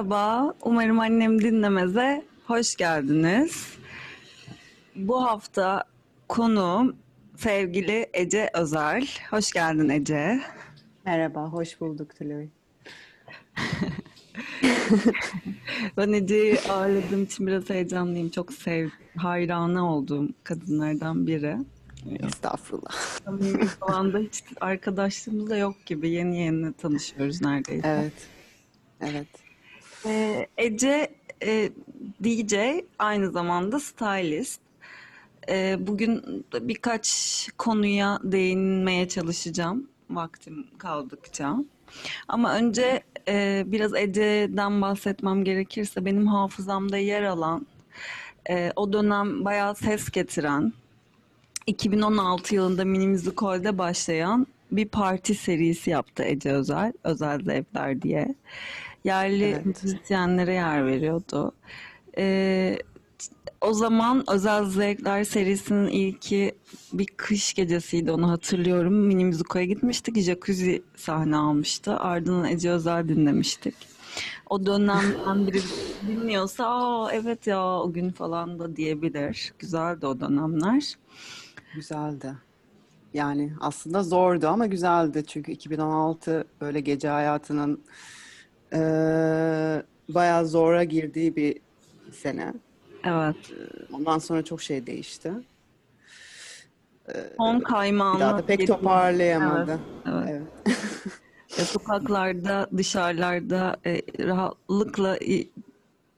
Merhaba, umarım annem dinlemeze hoş geldiniz. Bu hafta konuğum sevgili Ece Özel. Hoş geldin Ece. Merhaba, hoş bulduk Tülay. Ben Ece'yi ağırladığım için biraz heyecanlıyım. Çok sev, hayranı olduğum kadınlardan biri. Estağfurullah. Samimi falan da hiç arkadaşlığımız da yok gibi. Yeni yeni tanışıyoruz neredeyse. Evet, evet. Ee, Ece e, DJ, aynı zamanda stylist. Ee, bugün birkaç konuya değinmeye çalışacağım vaktim kaldıkça. Ama önce e, biraz Ece'den bahsetmem gerekirse benim hafızamda yer alan, e, o dönem bayağı ses getiren, 2016 yılında Mini Müzikol'de başlayan bir parti serisi yaptı Ece Özel, Özel Zevkler diye. Yerli Evet. müzisyenlere yer veriyordu. Ee, o zaman Özel Zevkler serisinin ilki bir kış gecesiydi onu hatırlıyorum. Mini Müziko'ya gitmiştik. Jacuzzi sahne almıştı. Ardından Ece Özel dinlemiştik. O dönemden biri dinliyorsa Aa, evet ya o gün falan da diyebilir. Güzeldi o dönemler. Güzeldi. Yani aslında zordu ama güzeldi. Çünkü 2016 böyle gece hayatının eee bayağı zora girdiği bir sene. Evet. Ondan sonra çok şey değişti. Son Bir kaymağını daha da pek yedi. toparlayamadı. Evet. Evet. E, sokaklarda, dışarılarda e, rahatlıkla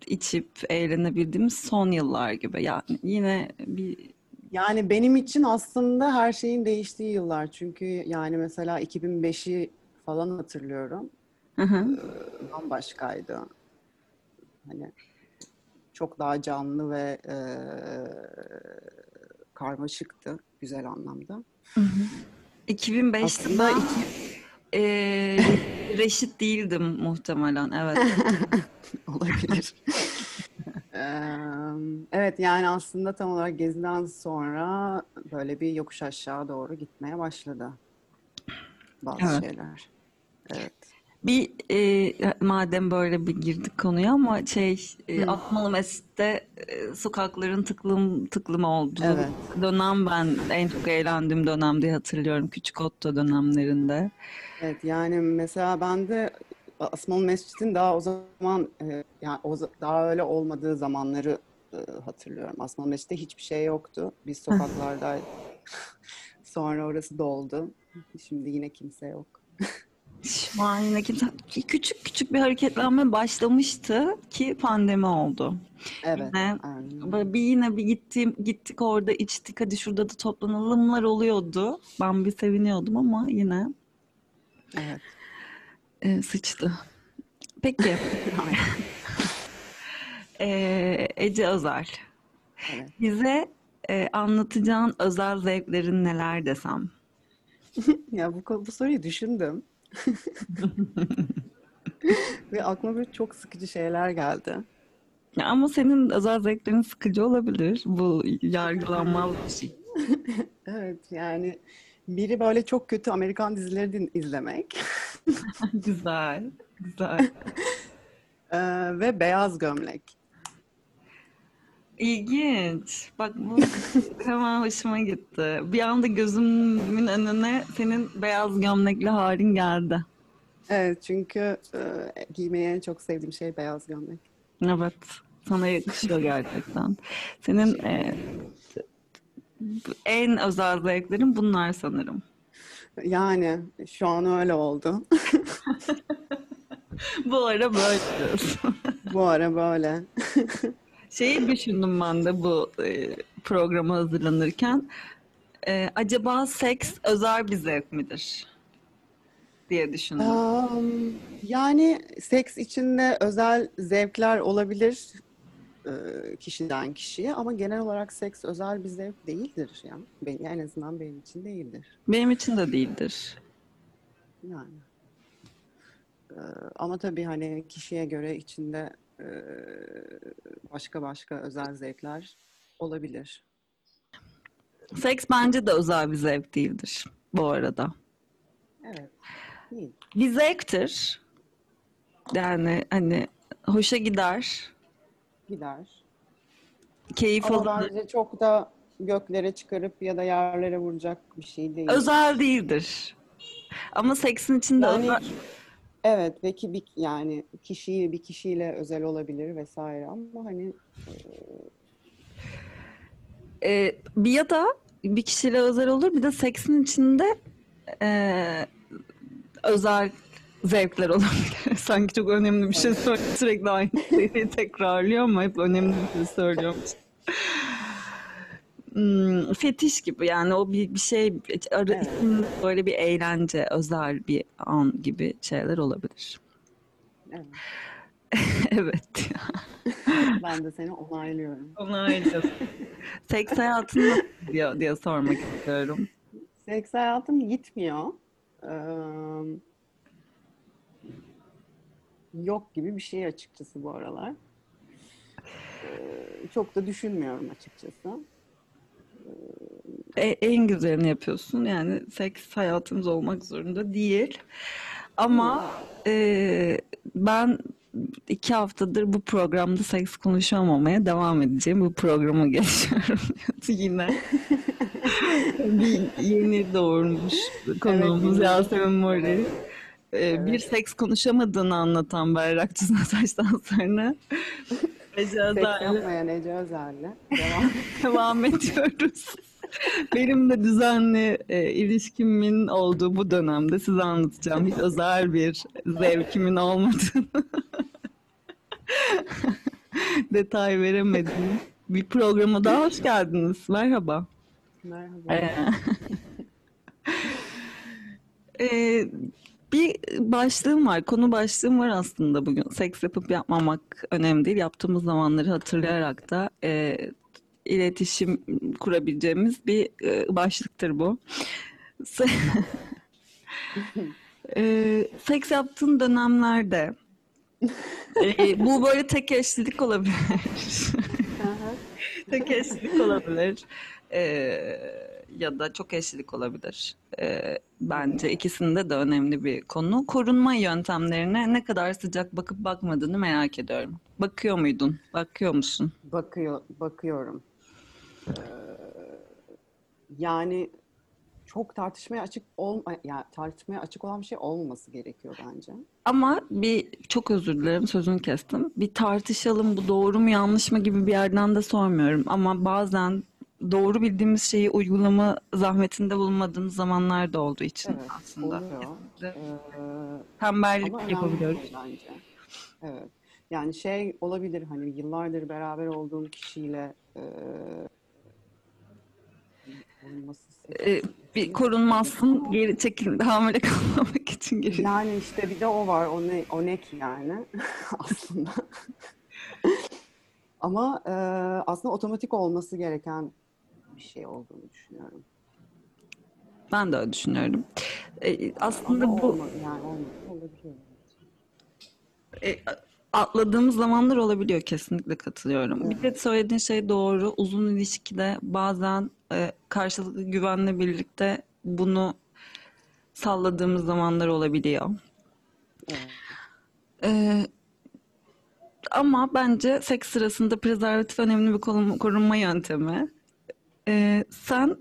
içip eğlenebildiğimiz son yıllar gibi. Yani yine bir Yani benim için aslında her şeyin değiştiği yıllar. Çünkü yani mesela 2005'i falan hatırlıyorum. Hı hı. bambaşkaydı. Hani çok daha canlı ve e, karmaşıktı güzel anlamda. 2005'te Aslında ben iki e, reşit değildim muhtemelen. Evet. olabilir. Evet yani aslında tam olarak Gezi'den sonra böyle bir yokuş aşağı doğru gitmeye başladı bazı Evet. şeyler. Evet. Bir e, madem böyle bir girdik konuya ama şey e, Hı. Asmalı Mescid'de e, sokakların tıklım tıklım olduğu Evet. dönem ben en çok eğlendiğim dönem diye hatırlıyorum. Küçük Otto dönemlerinde. Evet yani mesela ben de Asmalı Mescid'in daha o zaman e, yani o za- daha öyle olmadığı zamanları e, hatırlıyorum. Asmalı Mescid'de hiçbir şey yoktu. Biz sokaklardaydık. Sonra orası doldu. Şimdi yine kimse yok. Kimse küçük küçük bir hareketlenme başlamıştı ki pandemi oldu. Evet, Yine aynen. bir yine bir gittim gittik orada içtik hadi şurada da toplanalımlar oluyordu. Ben bir seviniyordum ama yine Evet. e, sıçtı. Peki e, Ece Özel Evet. bize e, anlatacağın özel zevklerin neler desem? Ya bu, bu soruyu düşündüm. Ve aklıma böyle çok sıkıcı şeyler geldi. Ya ama senin özel zevklerin sıkıcı olabilir. Bu yargılanmaz bir şey. Evet yani biri böyle çok kötü Amerikan dizileri izlemek Güzel, güzel. Ee, ve beyaz gömlek. İlginç. Bak bu hemen hoşuma gitti. Bir anda gözümün önüne senin beyaz gömlekli halin geldi. Evet çünkü e, giymeyi en çok sevdiğim şey beyaz gömlek. Evet, sana yakışıyor gerçekten. Senin e, en özel zevklerin bunlar sanırım. Yani şu an öyle oldu. Bu ara böyle diyorsun. Bu ara böyle. Şeyi düşündüm ben de bu e, programa hazırlanırken. E, acaba seks özel bir zevk midir diye düşündüm. Am, yani seks içinde özel zevkler olabilir e, kişiden kişiye ama genel olarak seks özel bir zevk değildir ya. Ben, en azından benim için değildir. Benim için de değildir. Yani. Ee, ama tabii hani kişiye göre içinde e, başka başka özel zevkler olabilir. Seks bence de özel bir zevk değildir bu arada. Evet. Değil. Bir zevktir Yani hani hoşa gider, Gider. keyif Ama alınır. bence çok da göklere çıkarıp ya da yerlere vuracak bir şey değil. Özel değildir. Ama seksin içinde Yani özel... evet ve ki bir, yani kişiyi bir kişiyle özel olabilir vesaire ama hani Ee, bir ya da bir kişiyle özel olur bir de seksin içinde ee, özel zevkler olabilir. Sanki çok önemli bir şey söylüyor. Sürekli aynı şeyi tekrarlıyor ama hep önemli bir şey söylüyormuş. Hmm, fetiş gibi yani o bir, bir şey Evet. böyle bir eğlence, özel bir an gibi şeyler olabilir. evet, Evet. ben de seni onaylıyorum. Onaylıyorum. Seks hayatın nasıl gidiyor diye sormak istiyorum. Seks hayatım gitmiyor. Ee, yok gibi bir şey açıkçası bu aralar. Ee, çok da düşünmüyorum açıkçası. E- en güzelini yapıyorsun. Yani seks hayatımız olmak zorunda değil. Ama e, ben iki haftadır bu programda seks konuşamamaya devam edeceğim. Bu programa geçiyorum yine. bir yeni doğurmuş konuğumuz Evet, Yasemin Mori. E, Bir Evet. seks konuşamadığını anlatan Berrak Tüzünataş'tan sonra Ece Seks yapmayan Ece Özel'le devam. devam ediyoruz. Benim de düzenli e, ilişkimin olduğu bu dönemde size anlatacağım. Hiç özel bir zevkimin olmadığını detay veremedim. Bir programa daha hoş geldiniz. Merhaba. Merhaba. Ee, bir başlığım var, konu başlığım var aslında bugün. Seks yapıp yapmamak önemli değil. Yaptığımız zamanları hatırlayarak da e, iletişim kurabileceğimiz bir e, başlıktır bu. E, seks yaptığın dönemlerde e, bu böyle tek eşlilik olabilir. Tek eşlilik olabilir. Ee, ya da çok eşlilik olabilir. Ee, bence ikisinde de önemli bir konu. Korunma yöntemlerine ne kadar sıcak bakıp bakmadığını merak ediyorum. Bakıyor muydun? Bakıyor musun? Bakıyor, bakıyorum. Ee, yani çok tartışmaya açık ol, yani tartışmaya açık olan bir şey olmaması gerekiyor bence. Ama bir çok özür dilerim sözünü kestim. Bir tartışalım bu doğru mu yanlış mı gibi bir yerden de sormuyorum. Ama bazen doğru bildiğimiz şeyi uygulama zahmetinde bulunmadığımız zamanlar da olduğu için Evet, aslında. oluyor. Kesinlikle Ee, Tembellik ama yapabiliyoruz. değil bence. Evet. Yani şey olabilir hani yıllardır beraber olduğum kişiyle e, Ee, bir korunmazsın, geri çekil, hamile kalmamak için geri. Yani işte bir de o var. O ne, o ne ki yani aslında. Ama e, aslında otomatik olması gereken bir şey olduğunu düşünüyorum. Ben de öyle düşünüyorum. Ee, aslında Ama bu olma, yani olma, olabiliyor. e, atladığımız zamanlar olabiliyor kesinlikle katılıyorum. Bir de söylediğin şey doğru. Uzun ilişkide bazen e, karşılıklı güvenle birlikte bunu salladığımız zamanlar olabiliyor. Evet. Ee, ama bence seks sırasında prezervatif önemli bir korunma yöntemi. Ee, sen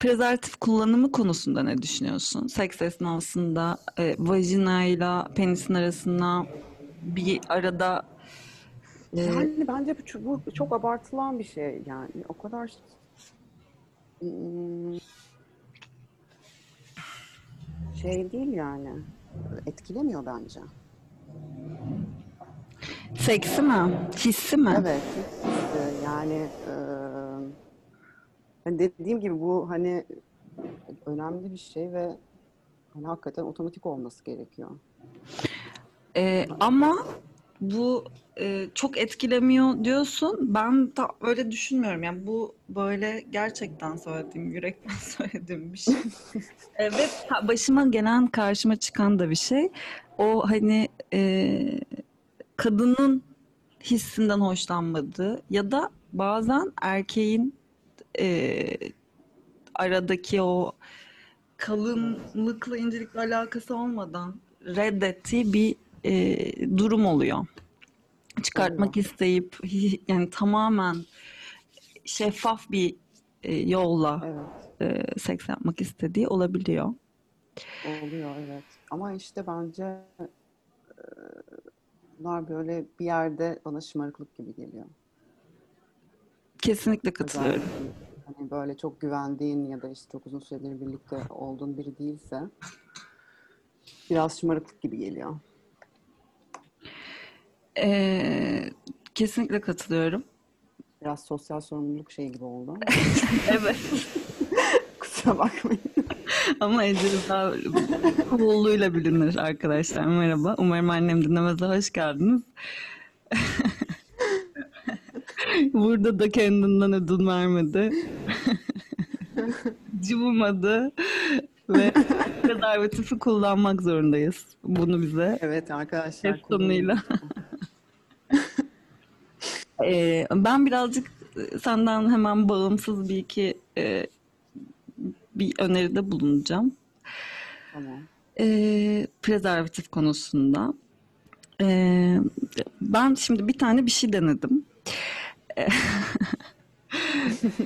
prezervatif kullanımı konusunda ne düşünüyorsun? Seks esnasında e, vajinayla penisin arasına bir arada e, Yani bence bu, çok- bu çok abartılan bir şey yani. O kadar hmm, şey değil yani. Etkilemiyor bence. seksi mi? Hissi mi? Evet, hissi yani e, hani dediğim gibi bu hani önemli bir şey ve hani hakikaten otomatik olması gerekiyor. Ee, ama bu e, çok etkilemiyor diyorsun. Ben da öyle düşünmüyorum. Yani bu böyle gerçekten söylediğim, yürekten söylediğim bir şey. E, ve başıma gelen, karşıma çıkan da bir şey. O hani e, kadının hissinden hoşlanmadığı ya da bazen erkeğin e, aradaki o kalınlıkla incelikle alakası olmadan reddettiği bir e, durum oluyor. Çıkartmak Oluyor. isteyip yani tamamen şeffaf bir e, yolla Evet, e, seks yapmak istediği olabiliyor. oluyor evet. Ama işte bence e, bunlar böyle bir yerde bana şımarıklık gibi geliyor. Kesinlikle katılıyorum. Özellikle hani böyle çok güvendiğin ya da işte çok uzun süredir birlikte olduğun biri değilse biraz şımarıklık gibi geliyor. E, kesinlikle katılıyorum. Biraz sosyal sorumluluk şey gibi oldu. Evet. Kusura bakmayın. Ama Ece daha coolluğuyla bilinir arkadaşlar. Merhaba. Umarım annem dinlemeze hoş geldiniz. Burada da kendinden ödün vermedi. Cıvımadı. Ve prezervatifi kullanmak zorundayız. Bunu bize Evet arkadaşlar. Ses tonuyla. Ee, ben birazcık senden hemen bağımsız bir iki e, bir öneride bulunacağım. Tamam. Ee, prezervatif konusunda. Ee, ben şimdi bir tane bir şey denedim.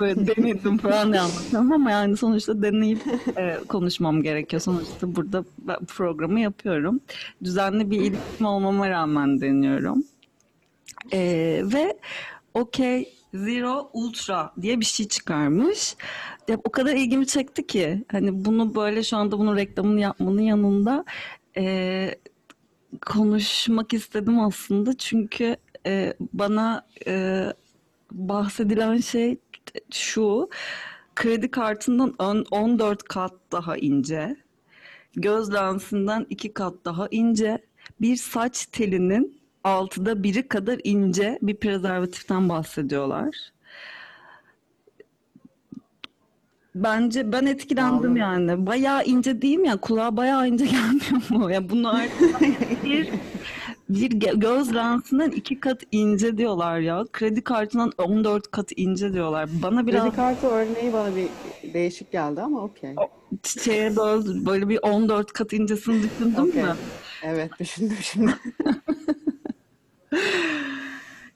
Böyle denedim falan diye anlatıyorum ama yani sonuçta deneyip e, konuşmam gerekiyor. Sonuçta burada programı yapıyorum. Düzenli bir ilişkim olmama rağmen deniyorum. Ee, ve OK Zero Ultra diye bir şey çıkarmış. Ya, o kadar ilgimi çekti ki hani bunu böyle şu anda bunun reklamını yapmanın yanında e, konuşmak istedim aslında çünkü e, bana e, bahsedilen şey şu kredi kartından on- 14 kat daha ince göz lensinden 2 kat daha ince bir saç telinin altıda biri kadar ince bir prezervatiften bahsediyorlar. Bence ben etkilendim Vallahi. yani. Bayağı ince değil mi ya? Kulağa bayağı ince gelmiyor mu? Ya bunlar bir bir göz lensinden iki kat ince diyorlar ya. Kredi kartından 14 kat ince diyorlar. Bana biraz Kredi kartı örneği bana bir değişik geldi ama okey. şeye böyle, böyle bir 14 kat incesini düşündüm Okey. de. Evet düşündüm şimdi.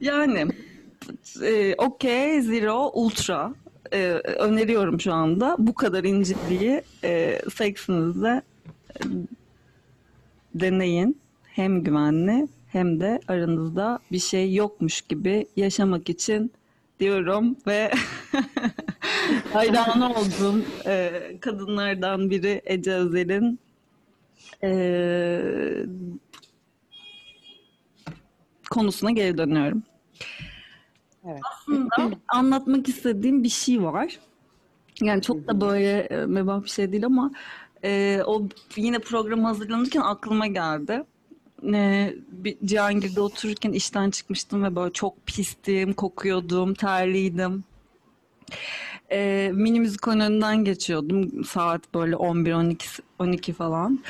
Yani e, OK Zero Ultra e, öneriyorum şu anda. Bu kadar inceliği e, seksinizde e, deneyin. Hem güvenli hem de aranızda bir şey yokmuş gibi yaşamak için diyorum ve hayran olduğum e, kadınlardan biri Ece Özel'in e, konusuna geri dönüyorum. Evet. Aslında anlatmak istediğim bir şey var. Yani çok da böyle e, mebah bir şey değil ama e, o yine program hazırlanırken aklıma geldi. E, bir Cihangir'de otururken işten çıkmıştım ve böyle çok pistim, kokuyordum, terliydim. E, mini müzikon önünden geçiyordum. Saat böyle 11-12 12 falan.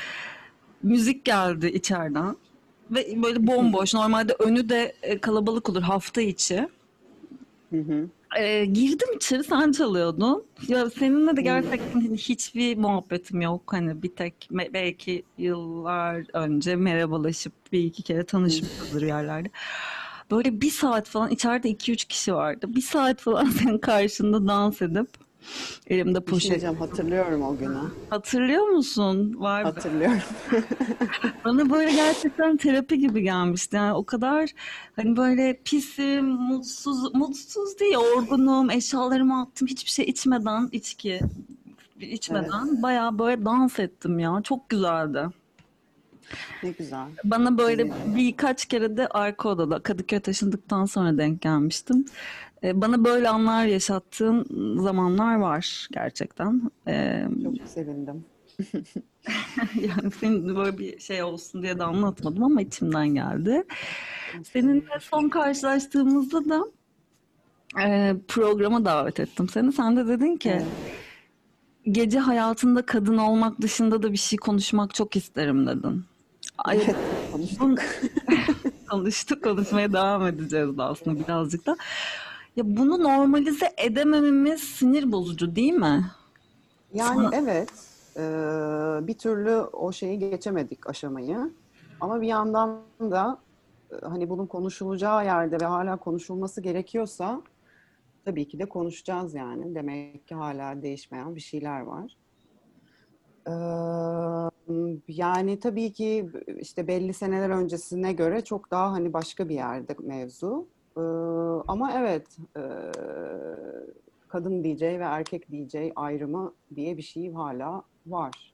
Müzik geldi içeriden. Ve böyle bomboş. Normalde önü de e, kalabalık olur hafta içi. Hı hı. Ee, girdim içeri sen çalıyordun. Ya seninle de gerçekten hani hiçbir muhabbetim yok. Hani bir tek me- belki yıllar önce merhabalaşıp bir iki kere tanışmışızdır yerlerde. Böyle bir saat falan içeride iki üç kişi vardı. Bir saat falan senin karşında dans edip elimde şey poşet. hatırlıyorum o günü. Hatırlıyor musun? Vay be. Hatırlıyorum. Bana böyle gerçekten terapi gibi gelmişti. Yani o kadar hani böyle pisim, mutsuz, mutsuz değil, yorgunum, eşyalarımı attım, hiçbir şey içmeden, içki içmeden bayağı böyle dans ettim ya. Çok güzeldi. Ne güzel. Bana böyle birkaç kere de arka odada Kadıköy taşındıktan sonra denk gelmiştim. Ee, Bana böyle anlar yaşattığın zamanlar var gerçekten. Ee, Çok sevindim. Yani senin böyle bir şey olsun diye de anlatmadım ama içimden geldi. Seninle son karşılaştığımızda da e, programa davet ettim seni. Sen de dedin ki Evet. gece hayatında kadın olmak dışında da bir şey konuşmak çok isterim dedin. Ay, Evet, konuştuk. konuştuk, konuşmaya devam edeceğiz de aslında birazcık da. Ya bunu normalize edemememiz sinir bozucu değil mi? Yani Sana- evet, eee, bir türlü o şeyi geçemedik aşamayı. Ama bir yandan da e, hani bunun konuşulacağı yerde ve hala konuşulması gerekiyorsa tabii ki de konuşacağız yani. Demek ki hala değişmeyen bir şeyler var. Ee, yani tabii ki işte belli seneler öncesine göre çok daha hani başka bir yerde mevzu. Ee, ama evet e, kadın DJ ve erkek DJ ayrımı diye bir şey hala var.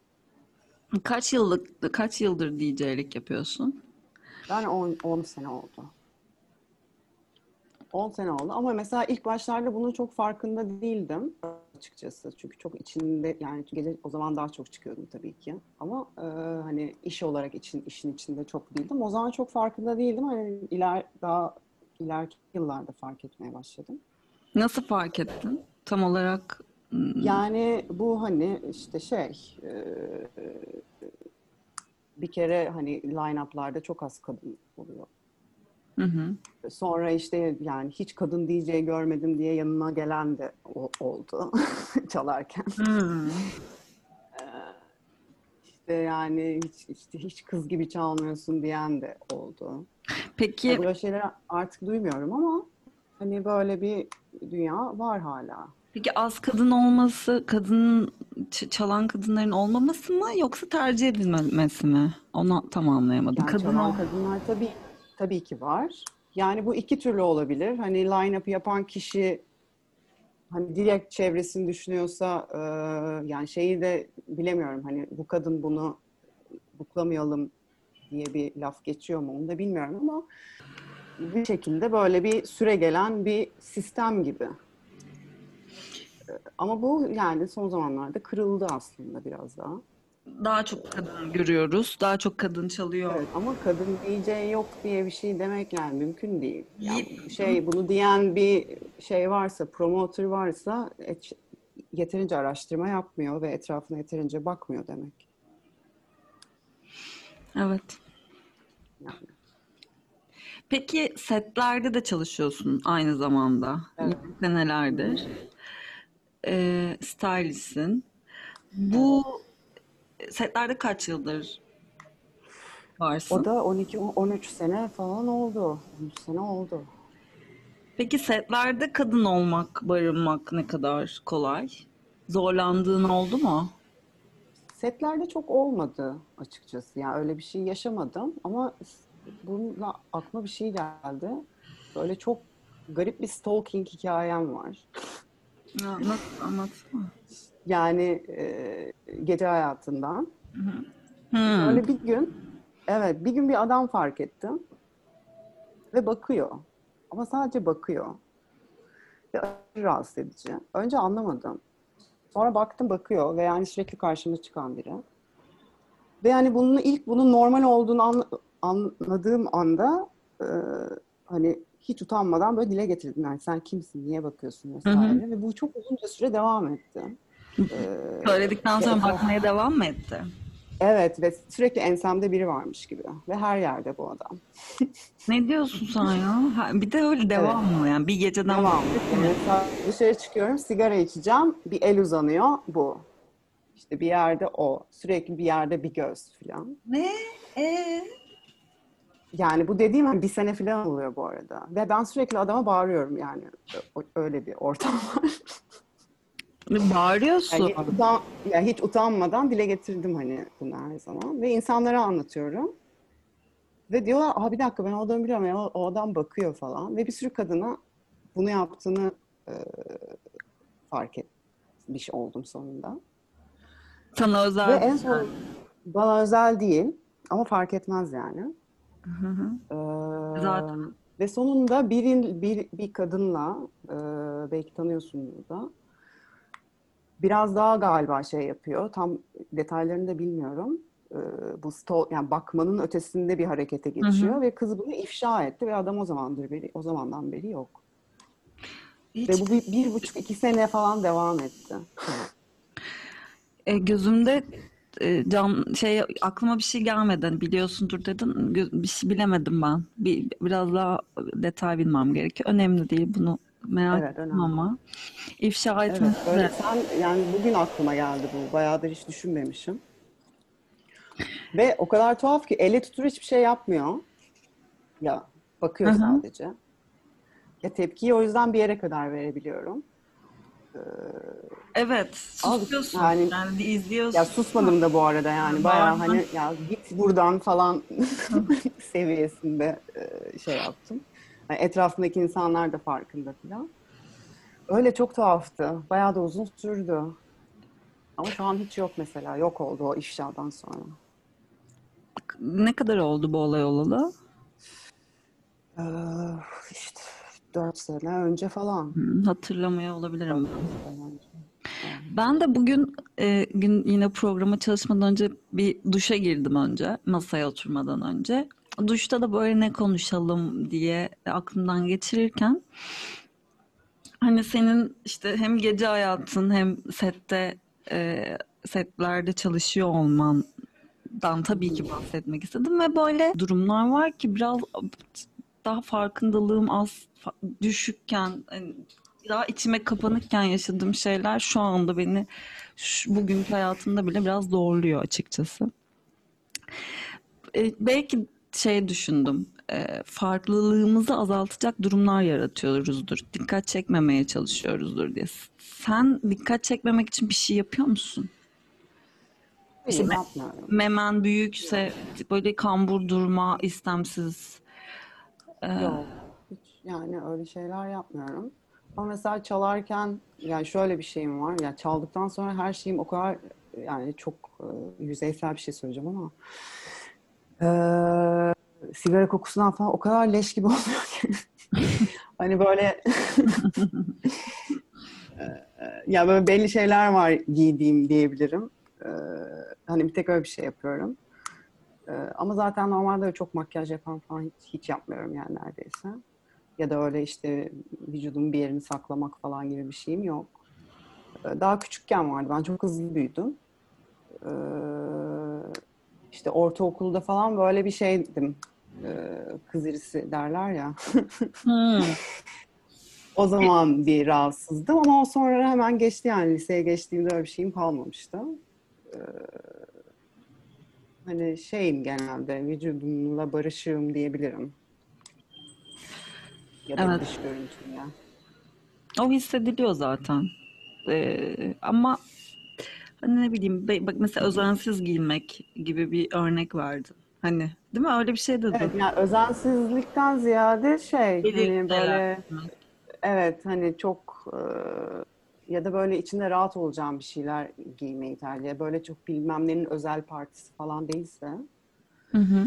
Kaç yıllık, kaç yıldır DJ'lik yapıyorsun? Ben 10, 10 sene oldu. 10 sene oldu ama mesela ilk başlarda bunun çok farkında değildim açıkçası. Çünkü çok içinde yani gece o zaman daha çok çıkıyordum tabii ki. Ama e, hani iş olarak için işin içinde çok değildim. O zaman çok farkında değildim. Hani iler daha ileriki yıllarda fark etmeye başladım. Nasıl fark ettin? Tam olarak hmm, Yani bu hani işte şey e, bir kere hani line-up'larda çok az kadın oluyor. hı hı. Sonra işte yani hiç kadın DJ görmedim diye yanıma gelen de oldu çalarken. Hmm. İşte yani hiç işte hiç kız gibi çalmıyorsun diyen de oldu. Peki Ya böyle şeyler artık duymuyorum ama hani böyle bir dünya var hala. Peki az kadın olması, kadın çalan kadınların olmaması mı yoksa tercih edilmemesi mi? Onu tam anlayamadım. Yani Kadın çalan kadınlar tabii tabii ki var. Yani bu iki türlü olabilir. Hani line-up yapan kişi hani direkt çevresini düşünüyorsa e, yani şeyi de bilemiyorum. Hani bu kadın bunu buklamayalım diye bir laf geçiyor mu onu da bilmiyorum ama bir şekilde böyle bir süre gelen bir sistem gibi. Ama bu yani son zamanlarda kırıldı aslında biraz daha. Daha çok kadın görüyoruz, daha çok kadın çalıyor. Evet, ama kadın DJ yok diye bir şey demek yani mümkün değil. Yani şey bunu diyen bir şey varsa, promoter varsa et- yeterince araştırma yapmıyor ve etrafına yeterince bakmıyor demek. Evet. Yani. Peki setlerde de çalışıyorsun aynı zamanda. Evet. Senelerdir. Ee, stylistsin. Bu setlerde kaç yıldır varsın? O da 12-13 sene falan oldu. 13 sene oldu. Peki setlerde kadın olmak, barınmak ne kadar kolay? Zorlandığın oldu mu? Setlerde çok olmadı açıkçası. Yani öyle bir şey yaşamadım ama bununla aklıma bir şey geldi. Böyle çok garip bir stalking hikayem var. Anlat, anlatsana. Yani e, gece hayatından. Hmm. Böyle bir gün, evet bir gün bir adam fark ettim ve bakıyor. Ama sadece bakıyor. Ve aşırı rahatsız edici. Önce anlamadım. Sonra baktım bakıyor ve yani sürekli karşıma çıkan biri. Ve yani bunun ilk bunun normal olduğunu anla- anladığım anda e, hani hiç utanmadan böyle dile getirdim. Yani sen kimsin, niye bakıyorsun vesaire. Ve bu çok uzunca süre devam etti. Söyledikten sonra ve- bakmaya devam mı etti? Evet ve sürekli ensemde biri varmış gibi. Ve her yerde bu adam. Ne diyorsun sen ya? Bir de öyle devam mı yani? Bir geceden. Yani mesela dışarı çıkıyorum, sigara içeceğim. Bir el uzanıyor, bu. İşte bir yerde o. Sürekli bir yerde bir göz falan. Ne? Ee? Yani bu dediğim hani bir sene falan oluyor bu arada. Ve ben sürekli adama bağırıyorum yani. Öyle bir ortam var. Bağırıyorsun. Yani utan, yani hiç utanmadan dile getirdim hani bunu her zaman. Ve insanlara anlatıyorum. Ve diyorlar, Aa, bir dakika ben o adamı biliyorum ya o, o adam bakıyor falan. Ve bir sürü kadına bunu yaptığını e, fark etmiş oldum sonunda. Sana özel. Ve en son bana özel değil ama fark etmez yani. Hı hı. Ee, Zaten. Ve sonunda bir, bir, bir kadınla, e, belki tanıyorsunuz da, biraz daha galiba şey yapıyor. Tam detaylarını da bilmiyorum. Ee, bu stol, yani bakmanın ötesinde bir harekete geçiyor ve kız bunu ifşa etti ve adam o zamandır beri, o zamandan beri yok. Hiç Ve bu bir, bir buçuk iki sene falan devam etti. e, gözümde e, can şey aklıma bir şey gelmedi. Hani biliyorsundur dedim. Gö- bir şey bilemedim ben. Bir, biraz daha detay bilmem gerekiyor. Önemli değil bunu merak Evet, ettim önemli. ama ifşa Evet, etmesi böyle de sen yani bugün aklıma geldi bu. Bayağıdır hiç düşünmemişim. Ve o kadar tuhaf ki elle tutulur hiçbir şey yapmıyor. Ya bakıyor hı. sadece. Ya tepkiyi o yüzden bir yere kadar verebiliyorum. Evet, Al, susuyorsun. yani- Yani, izliyorsun. Ya susmadım da bu arada yani bayağı hani ya git buradan falan seviyesinde e, şey yaptım. Yani etrafındaki insanlar da farkında falan. Öyle çok tuhaftı. Bayağı da uzun sürdü. Ama şu an hiç yok mesela. Yok oldu o ifşadan sonra. Ne kadar oldu bu olay olalı? Ee, işte dört sene önce falan. Hatırlamıyor olabilirim. Ben de bugün e, gün yine programa çalışmadan önce bir duşa girdim önce, masaya oturmadan önce. Duşta da böyle ne konuşalım diye aklımdan geçirirken hani senin işte hem gece hayatın hem sette e, setlerde çalışıyor olmandan tabii ki bahsetmek istedim ve böyle durumlar var ki biraz daha farkındalığım az düşükken hani daha içime kapanıkken yaşadığım şeyler şu anda beni şu, bugünkü hayatımda bile biraz zorluyor açıkçası. E, belki şey düşündüm. e, farklılığımızı azaltacak durumlar yaratıyoruzdur. Dikkat çekmemeye çalışıyoruzdur diye. Sen dikkat çekmemek için bir şey yapıyor musun? Hayır, me-. Memen büyükse böyle kambur durma, istemsiz. Yok. Hiç yani öyle şeyler yapmıyorum. Ama mesela çalarken yani şöyle bir şeyim var. Yani çaldıktan sonra her şeyim o kadar yani çok e, yüzeysel bir şey söyleyeceğim ama e, sigara kokusundan falan o kadar leş gibi oluyor ki. Hani böyle e, ya böyle belli şeyler var giydiğim diyebilirim. E, hani bir tek öyle bir şey yapıyorum. E, ama zaten normalde çok makyaj yapan falan hiç, hiç yapmıyorum yani neredeyse. Ya da öyle işte vücudumun bir yerini saklamak falan gibi bir şeyim yok. Daha küçükken vardı. Ben çok hızlı büyüdüm. İşte ortaokulda falan böyle bir şeydim. E, Kız irisi derler ya. Hmm. O zaman bir rahatsızdım ama o sonra hemen geçti yani liseye geçtiğimde öyle bir şeyim kalmamıştı. Ee, hani şeyim genelde vücudumla barışığım diyebilirim. Ya da Evet. dış görüntümle. O hissediliyor zaten. Ee, ama hani ne bileyim bak mesela özensiz giyinmek gibi bir örnek verdi. Hani değil mi? Öyle bir şey dedi. Evet yani özensizlikten ziyade şey hani Belirtiler. böyle evet hani çok e, ya da böyle içinde rahat olacağım bir şeyler giymeyi tercih. Böyle çok bilmem nenin özel partisi falan değilse. Hı hı.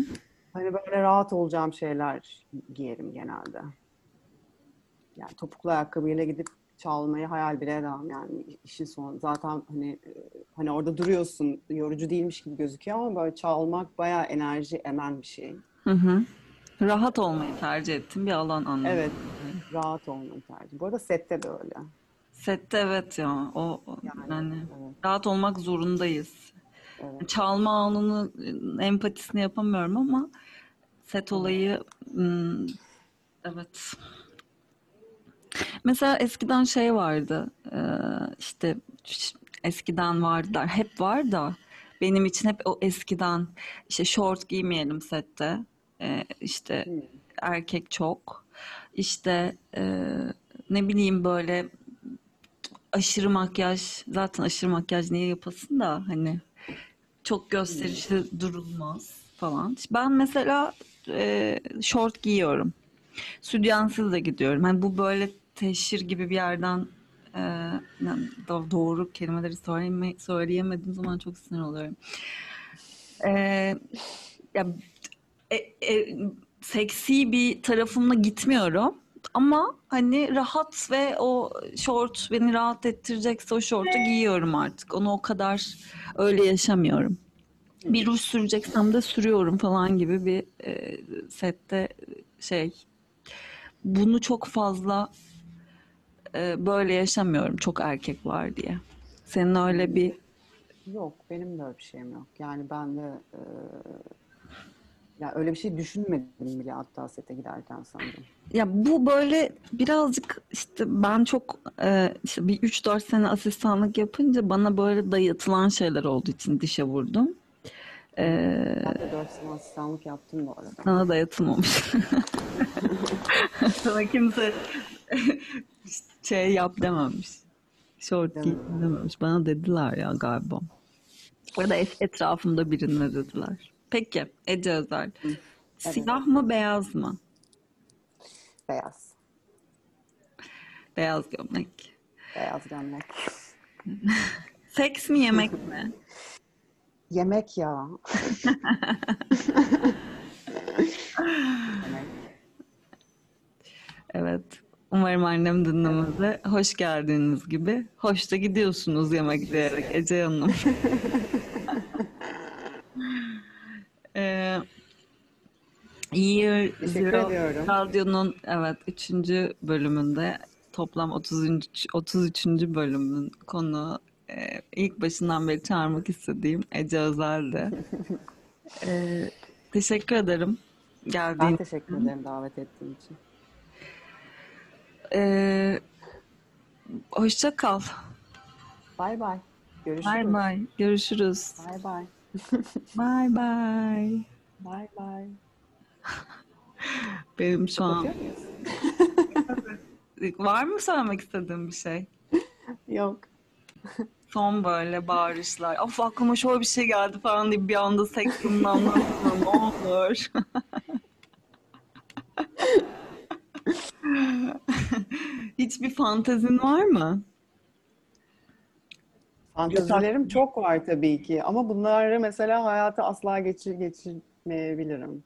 Hani böyle rahat olacağım şeyler giyerim genelde. Yani topuklu ayakkabıyla gidip çalmayı hayal bile edemem yani işin sonu. Zaten hani e, hani orada duruyorsun yorucu değilmiş gibi gözüküyor ama böyle çalmak bayağı enerji emen bir şey. Hı hı. Rahat olmayı tercih ettim bir alan anlamında. Evet, rahat olmayı tercih. Bu arada sette de öyle. Sette evet ya. O Yani, yani evet, rahat olmak zorundayız. evet. Çalma anını e, empatisini yapamıyorum ama set olayı hmm, evet. Mesela eskiden şey vardı işte eskiden vardı der hep var da benim için hep o eskiden işte short giymeyelim sette işte erkek çok işte ne bileyim böyle aşırı makyaj zaten aşırı makyaj niye yapasın da hani çok gösterişli durulmaz falan. Ben mesela e, şort giyiyorum. Sütyensiz de gidiyorum. Hani bu böyle teşhir gibi bir yerden e, doğru kelimeleri söyleyeme, söyleyemediğim zaman çok sinir oluyorum. E, ya e, e, seksi bir tarafımla gitmiyorum. Ama hani rahat ve o şort beni rahat ettirecekse o şortu giyiyorum artık. Onu o kadar öyle yaşamıyorum. Bir ruj süreceksem de sürüyorum falan gibi bir e, sette şey. Bunu çok fazla e, böyle yaşamıyorum. Çok erkek var diye. Senin öyle bir Yok, benim de öyle bir şeyim yok. Yani ben de e, ya öyle bir şey düşünmedim bile hatta sete giderken sanırım. Ya bu böyle birazcık işte ben çok e, işte bir 3-4 sene asistanlık yapınca bana böyle dayatılan şeyler olduğu için dişe vurdum. Ee, Ben de 4 sene asistanlık yaptım bu arada. sana da yatılmamış. Sana kimse şey yap dememiş. Short giy dememiş. Bana dediler ya galiba. Ya da et- etrafımda birine dediler. Peki Ece Özel. Siyah mı beyaz mı? Beyaz. Beyaz gömlek. Beyaz gömlek. Seks mi yemek mi? Yemek ya. Yemek. Evet. Umarım annem dinlemedi. Hoş geldiniz gibi. Hoş da gidiyorsunuz yemek diyerek Ece Hanım. Ee, Year Zero. Radyo'nun evet 3. bölümünde toplam 30. 33. bölümün konu e, ilk başından beri çağırmak istediğim Ece Özel'di. Ee, teşekkür ederim geldiğin Ben teşekkür ederim davet ettiğin için. Ee, hoşça kal. Bay bay. Görüşürüz. Bye bye. Görüşürüz. Bay bay. Bye bye. Bay bay. Benim şu an var mı söylemek istediğin bir şey? Yok. Son böyle bağırışlar. Of aklıma şöyle bir şey geldi falan diye bir anda seksinin anlatsana ne olur. Hiçbir fantezin var mı? Fantazilerim çok var tabii ki ama bunları mesela hayata asla geçir geçirmeyebilirim.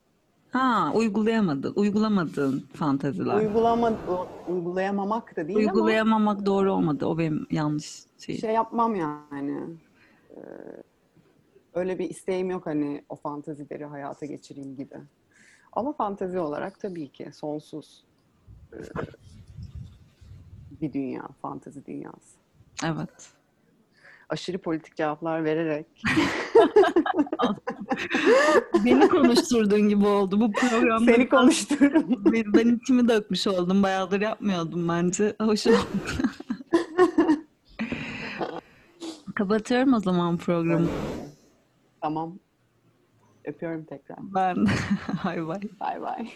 Ha, uygulayamadın, uygulamadığın fanteziler. Uygulama, uygulayamamak da değil ama Uygulayamamak doğru olmadı. O benim yanlış şey. şey yapmam yani. Ee, öyle bir isteğim yok hani o fantazileri hayata geçireyim gibi. Ama fantezi olarak tabii ki sonsuz e, bir dünya, fantezi dünyası. Evet. Aşırı politik cevaplar vererek Beni konuşturduğun gibi oldu bu programda. seni konuştururum. Ben, içimi dökmüş oldum. Bayağıdır yapmıyordum bence. Hoş oldu. Kapatıyorum o zaman programı. Tamam. Öpüyorum tekrar. Ben. Hay bay. Bay bay.